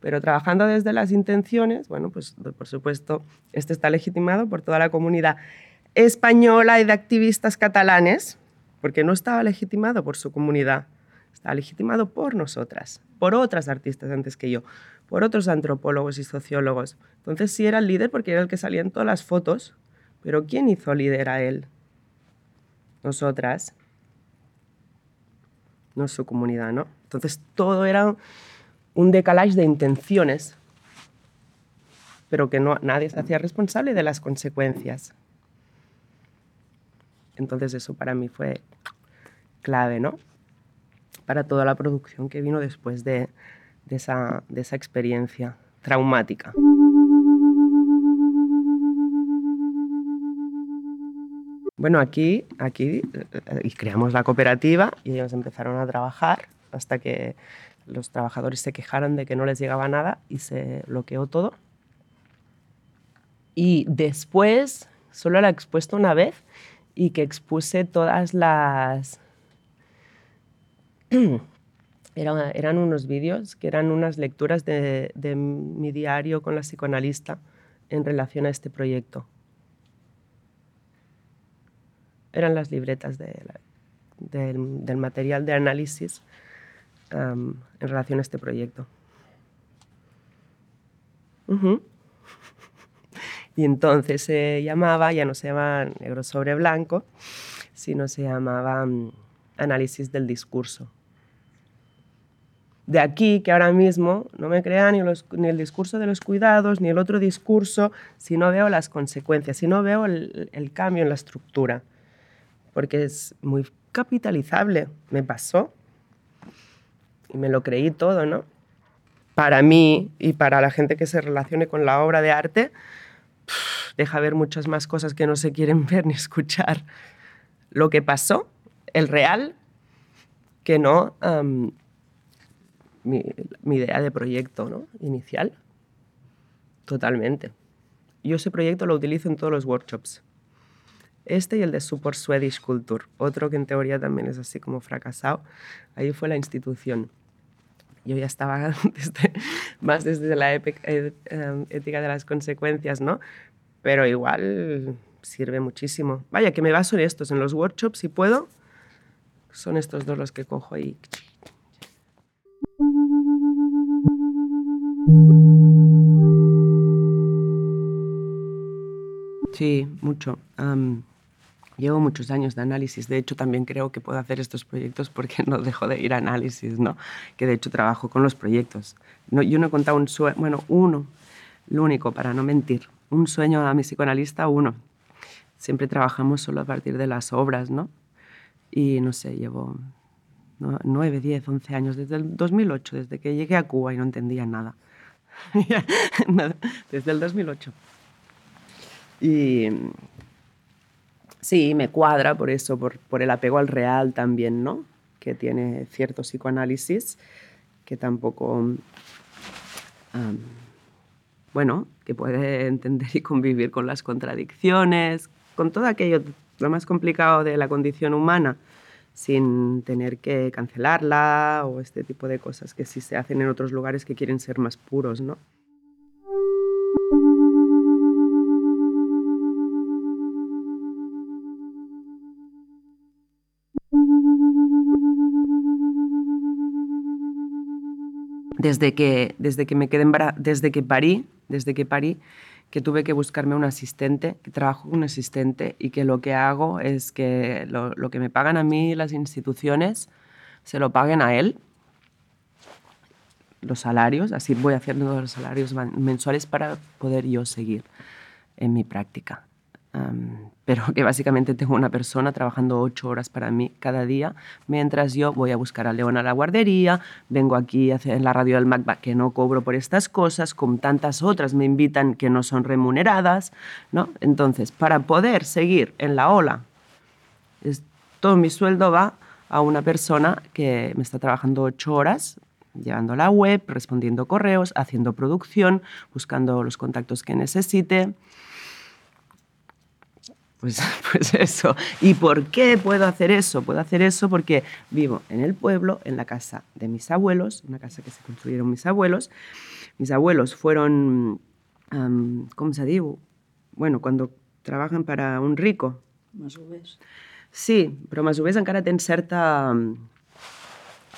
Pero trabajando desde las intenciones, bueno, pues por supuesto, este está legitimado por toda la comunidad española y de activistas catalanes, porque no estaba legitimado por su comunidad, estaba legitimado por nosotras, por otras artistas antes que yo, por otros antropólogos y sociólogos. Entonces sí era el líder porque era el que salía en todas las fotos, pero ¿quién hizo líder a él? Nosotras, no su comunidad, ¿no? Entonces todo era un decalage de intenciones, pero que no, nadie se hacía responsable de las consecuencias. Entonces eso para mí fue clave, ¿no? Para toda la producción que vino después de, esa, de esa experiencia traumática. Bueno, aquí, aquí y creamos la cooperativa y ellos empezaron a trabajar hasta que los trabajadores se quejaron de que no les llegaba nada y se bloqueó todo. Y después solo la he expuesto una vez y que expuse todas las... <clears throat> eran, unos vídeos que eran unas lecturas de, mi diario con la psicoanalista en relación a este proyecto. Eran las libretas del, material de análisis en relación a este proyecto. <laughs> Y entonces se llamaba, ya no se llamaba negro sobre blanco, sino se llamaba análisis del discurso. De aquí que ahora mismo no me crea ni, el discurso de los cuidados, ni el otro discurso, si no veo las consecuencias, si no veo el cambio en la estructura. Porque es muy capitalizable. Me pasó y me lo creí todo, ¿no? Para mí y para la gente que se relacione con la obra de arte, deja ver muchas más cosas que no se quieren <laughs> ver ni escuchar. Lo que pasó, el real, que no mi, idea de proyecto ¿no? inicial. Totalmente. Yo ese proyecto lo utilizo en todos los workshops. Este y el de Super Swedish Culture, otro que en teoría también es así como fracasado. Ahí fue la institución yo ya estaba <laughs> más desde la eh, em, ética de las consecuencias, ¿no? Pero igual sirve muchísimo. Vaya, que me baso en estos, en los workshops, si puedo, son estos dos los que cojo ahí. Sí, mucho. Llevo muchos años de análisis, de hecho también creo que puedo hacer estos proyectos porque <laughs> no dejo de ir a análisis, ¿no? que de hecho trabajo con los proyectos. No, yo no he contado un sueño, bueno, uno, lo único, para no mentir, un sueño a mi psicoanalista, uno. Siempre trabajamos solo a partir de las obras, ¿no? Y no sé, llevo nueve, diez, once años, desde el 2008, desde que llegué a Cuba y no entendía nada. <laughs> desde el 2008. Y Sí, me cuadra por eso, por, el apego al real también, ¿no? Que tiene cierto psicoanálisis, que tampoco, bueno, que puede <laughs> entender y convivir con las contradicciones, con todo aquello, lo más complicado de la condición humana, sin tener que cancelarla o este tipo de cosas que sí se hacen en otros lugares que quieren ser más puros, ¿no? Desde que, desde que me quedé desde que parí, desde que parí, que tuve que buscarme un asistente, que trabajo con un asistente y que lo que hago es que lo, lo que me pagan a mí las instituciones se lo paguen a él, los salarios, así voy haciendo los salarios mensuales para poder yo seguir en mi práctica pero que básicamente tengo una persona trabajando ocho horas para mí cada día, mientras yo voy a buscar a León a la guardería, vengo aquí a hacer la radio del MACBA que no cobro por estas cosas, como tantas otras me invitan que no son remuneradas, ¿no? Entonces, para poder seguir en la ola, es todo mi sueldo va a una persona que me está trabajando ocho horas llevando la web, respondiendo correos, haciendo producción, buscando los contactos que necesite. Pues, <laughs> pues, eso. ¿Y por qué puedo hacer eso? Puedo hacer eso porque vivo en el pueblo, en la casa de mis abuelos, una casa que se construyeron mis abuelos. Mis abuelos fueron, ¿cómo se dice? Bueno, cuando trabajan para un rico. Más Sí, pero más en encara ten cierta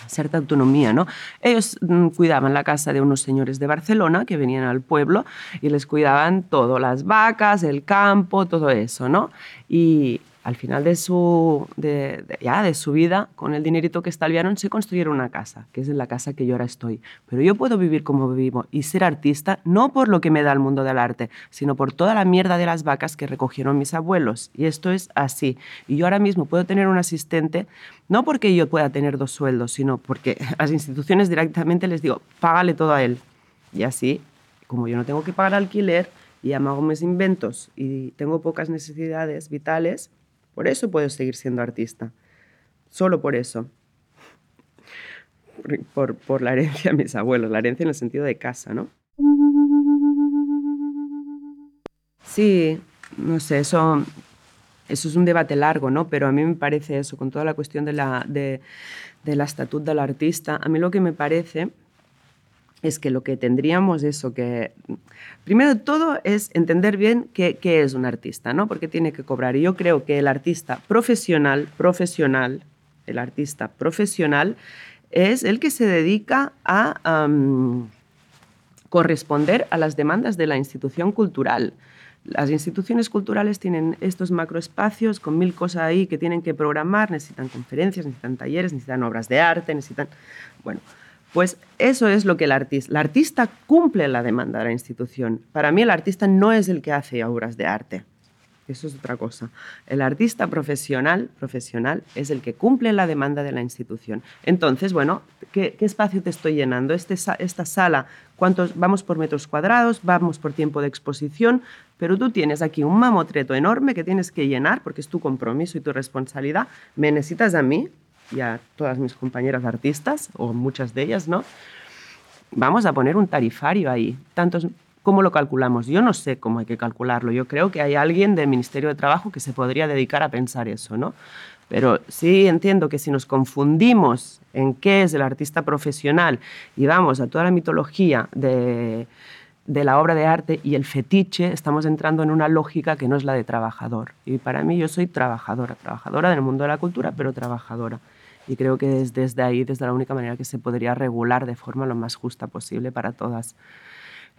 cierta autonomía. ¿no? Ellos mm, cuidaban la casa de unos señores de Barcelona que venían al pueblo y les cuidaban todo, las vacas, el campo, todo eso. ¿no? Y al final de su, de, ya, de su vida, con el dinerito que estalviaron, se construyeron una casa, que es en la casa que yo ahora estoy. Pero yo puedo vivir como vivo y ser artista no por lo que me da el mundo del arte, sino por toda la mierda de las vacas que recogieron mis abuelos. Y esto es así. Y yo ahora mismo puedo tener un asistente, no porque yo pueda tener dos sueldos, sino porque <laughs> las instituciones directamente les digo, págale todo a él. Y así, como yo no tengo que pagar alquiler, y hago mis inventos y tengo pocas necesidades vitales, por eso puedo seguir siendo artista. Solo por eso. Por, por, la herencia de mis abuelos, la herencia en el sentido de casa, ¿no? Sí, no sé, eso, eso es un debate largo, ¿no? Pero a mí me parece eso, con toda la cuestión de la, de, de la estatud del artista, a mí lo que me parece es que lo que tendríamos eso que primero de todo es entender bien qué, es un artista, ¿no? Porque tiene que cobrar. Y yo creo que el artista profesional, profesional, el artista profesional es el que se dedica a corresponder a las demandas de la institución cultural. Las instituciones culturales tienen estos macroespacios con mil cosas ahí que tienen que programar, necesitan conferencias, necesitan talleres, necesitan obras de arte, necesitan... Bueno, pues eso es lo que el artista. El artista cumple la demanda de la institución. Para mí el artista no es el que hace obras de arte. Eso es otra cosa. El artista profesional, profesional es el que cumple la demanda de la institución. Entonces, bueno, ¿qué, espacio te estoy llenando? Este, esta sala, ¿cuántos? Vamos por metros cuadrados, vamos por tiempo de exposición, pero tú tienes aquí un mamotreto enorme que tienes que llenar porque es tu compromiso y tu responsabilidad. Me necesitas a mí, y a todas mis compañeras artistas, o muchas de ellas, ¿no? Vamos a poner un tarifario ahí. Tantos, ¿Cómo lo calculamos? Yo no sé cómo hay que calcularlo. Yo creo que hay alguien del Ministerio de Trabajo que se podría dedicar a pensar eso, ¿no? Pero sí entiendo que si nos confundimos en qué es el artista profesional y vamos a toda la mitología de, de la obra de arte y el fetiche, estamos entrando en una lógica que no es la de trabajador. Y para mí yo soy trabajadora, trabajadora del mundo de la cultura, pero trabajadora. Y creo que es desde ahí, desde la única manera que se podría regular de forma lo más justa posible para todas.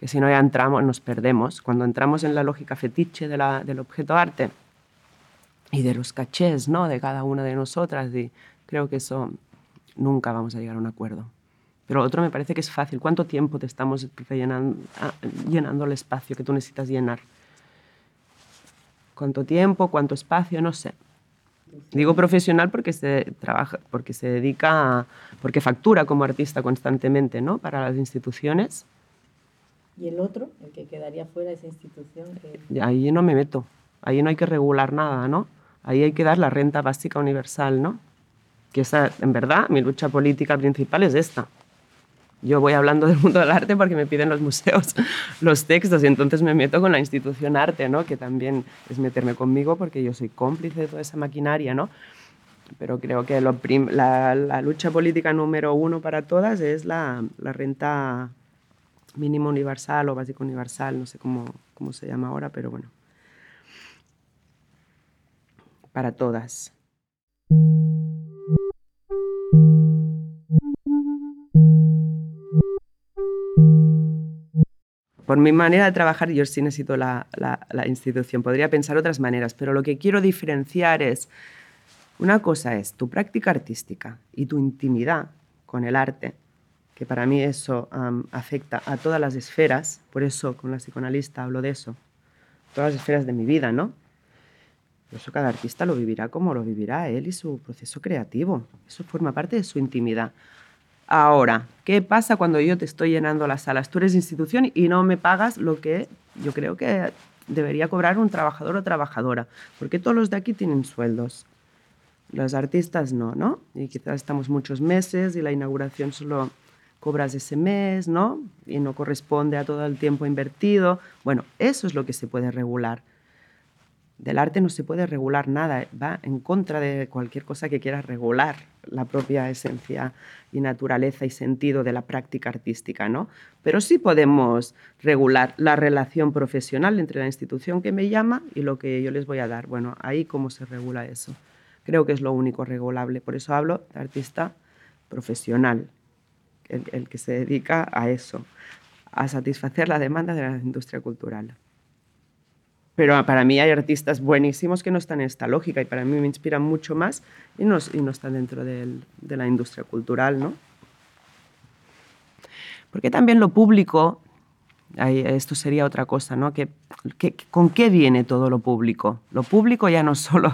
Que si no ya entramos, nos perdemos. Cuando entramos en la lógica fetiche del objeto arte y de los cachés ¿no? de cada una de nosotras, y creo que eso nunca vamos a llegar a un acuerdo. Pero otro me parece que es fácil. ¿Cuánto tiempo te estamos ah, llenando el espacio que tú necesitas llenar? ¿Cuánto tiempo? ¿Cuánto espacio? No sé. Digo profesional porque se trabaja, porque se dedica, porque factura como artista constantemente, ¿no? Para las instituciones. ¿Y el otro, el que quedaría fuera de esa institución? Ahí no me meto. Ahí no hay que regular nada, ¿no? Ahí hay que dar la renta básica universal, ¿no? Que esa, en verdad, mi lucha política principal es esta. Yo voy hablando del mundo del arte porque me piden los museos <laughs> los textos y entonces me meto con la institución arte, ¿no? que también es meterme conmigo porque yo soy cómplice de toda esa maquinaria. ¿no? Pero creo que la, la, lucha política número uno para todas es la, la renta mínima universal o básica universal, no sé cómo, cómo se llama ahora, pero bueno. Para todas. Por mi manera de trabajar, yo sí necesito la, la, institución. Podría pensar otras maneras, pero lo que quiero diferenciar es, una cosa es tu práctica artística y tu intimidad con el arte, que para mí eso afecta a todas las esferas, por eso con la psicoanalista hablo de eso, todas las esferas de mi vida, ¿no? eso cada artista lo vivirá como lo vivirá él y su proceso creativo. Eso forma parte de su intimidad. Ahora, ¿qué pasa cuando yo te estoy llenando las salas? Tú eres institución y no me pagas lo que yo creo que debería cobrar un trabajador o trabajadora, porque todos los de aquí tienen sueldos. Los artistas no, ¿no? Y quizás estamos muchos meses y la inauguración solo cobras ese mes, ¿no? Y no corresponde a todo el tiempo invertido. Bueno, eso es lo que se puede regular. Del arte no se puede regular nada, va en contra de cualquier cosa que quiera regular la propia esencia y naturaleza y sentido de la práctica artística, ¿no? Pero sí podemos regular la relación profesional entre la institución que me llama y lo que yo les voy a dar. Bueno, ahí cómo se regula eso. Creo que es lo único regulable. Por eso hablo de artista profesional, el, que se dedica a eso, a satisfacer la demanda de la industria cultural. Pero para mí hay artistas buenísimos que no están en esta lógica y para mí me inspiran mucho más y no, y no están dentro de la industria cultural, ¿no? Porque también lo público, esto sería otra cosa, ¿no? Que, ¿Con qué viene todo lo público? Lo público ya no <laughs> solo,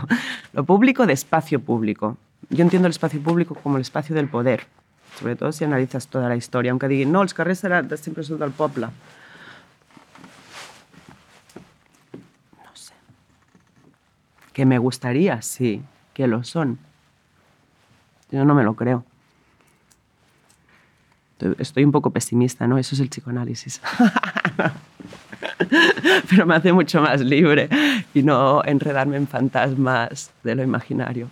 lo público de espacio público. Yo entiendo el espacio público como el espacio del poder, sobre todo si analizas toda la historia, aunque digan, no, els carrers siempre son del pueblo. No sé. Que me gustaría, sí, que lo son. Yo no me lo creo. Estoy un poco pesimista, ¿no? Eso es el psicoanálisis. <laughs> Pero me hace mucho más libre y no enredarme en fantasmas de lo imaginario.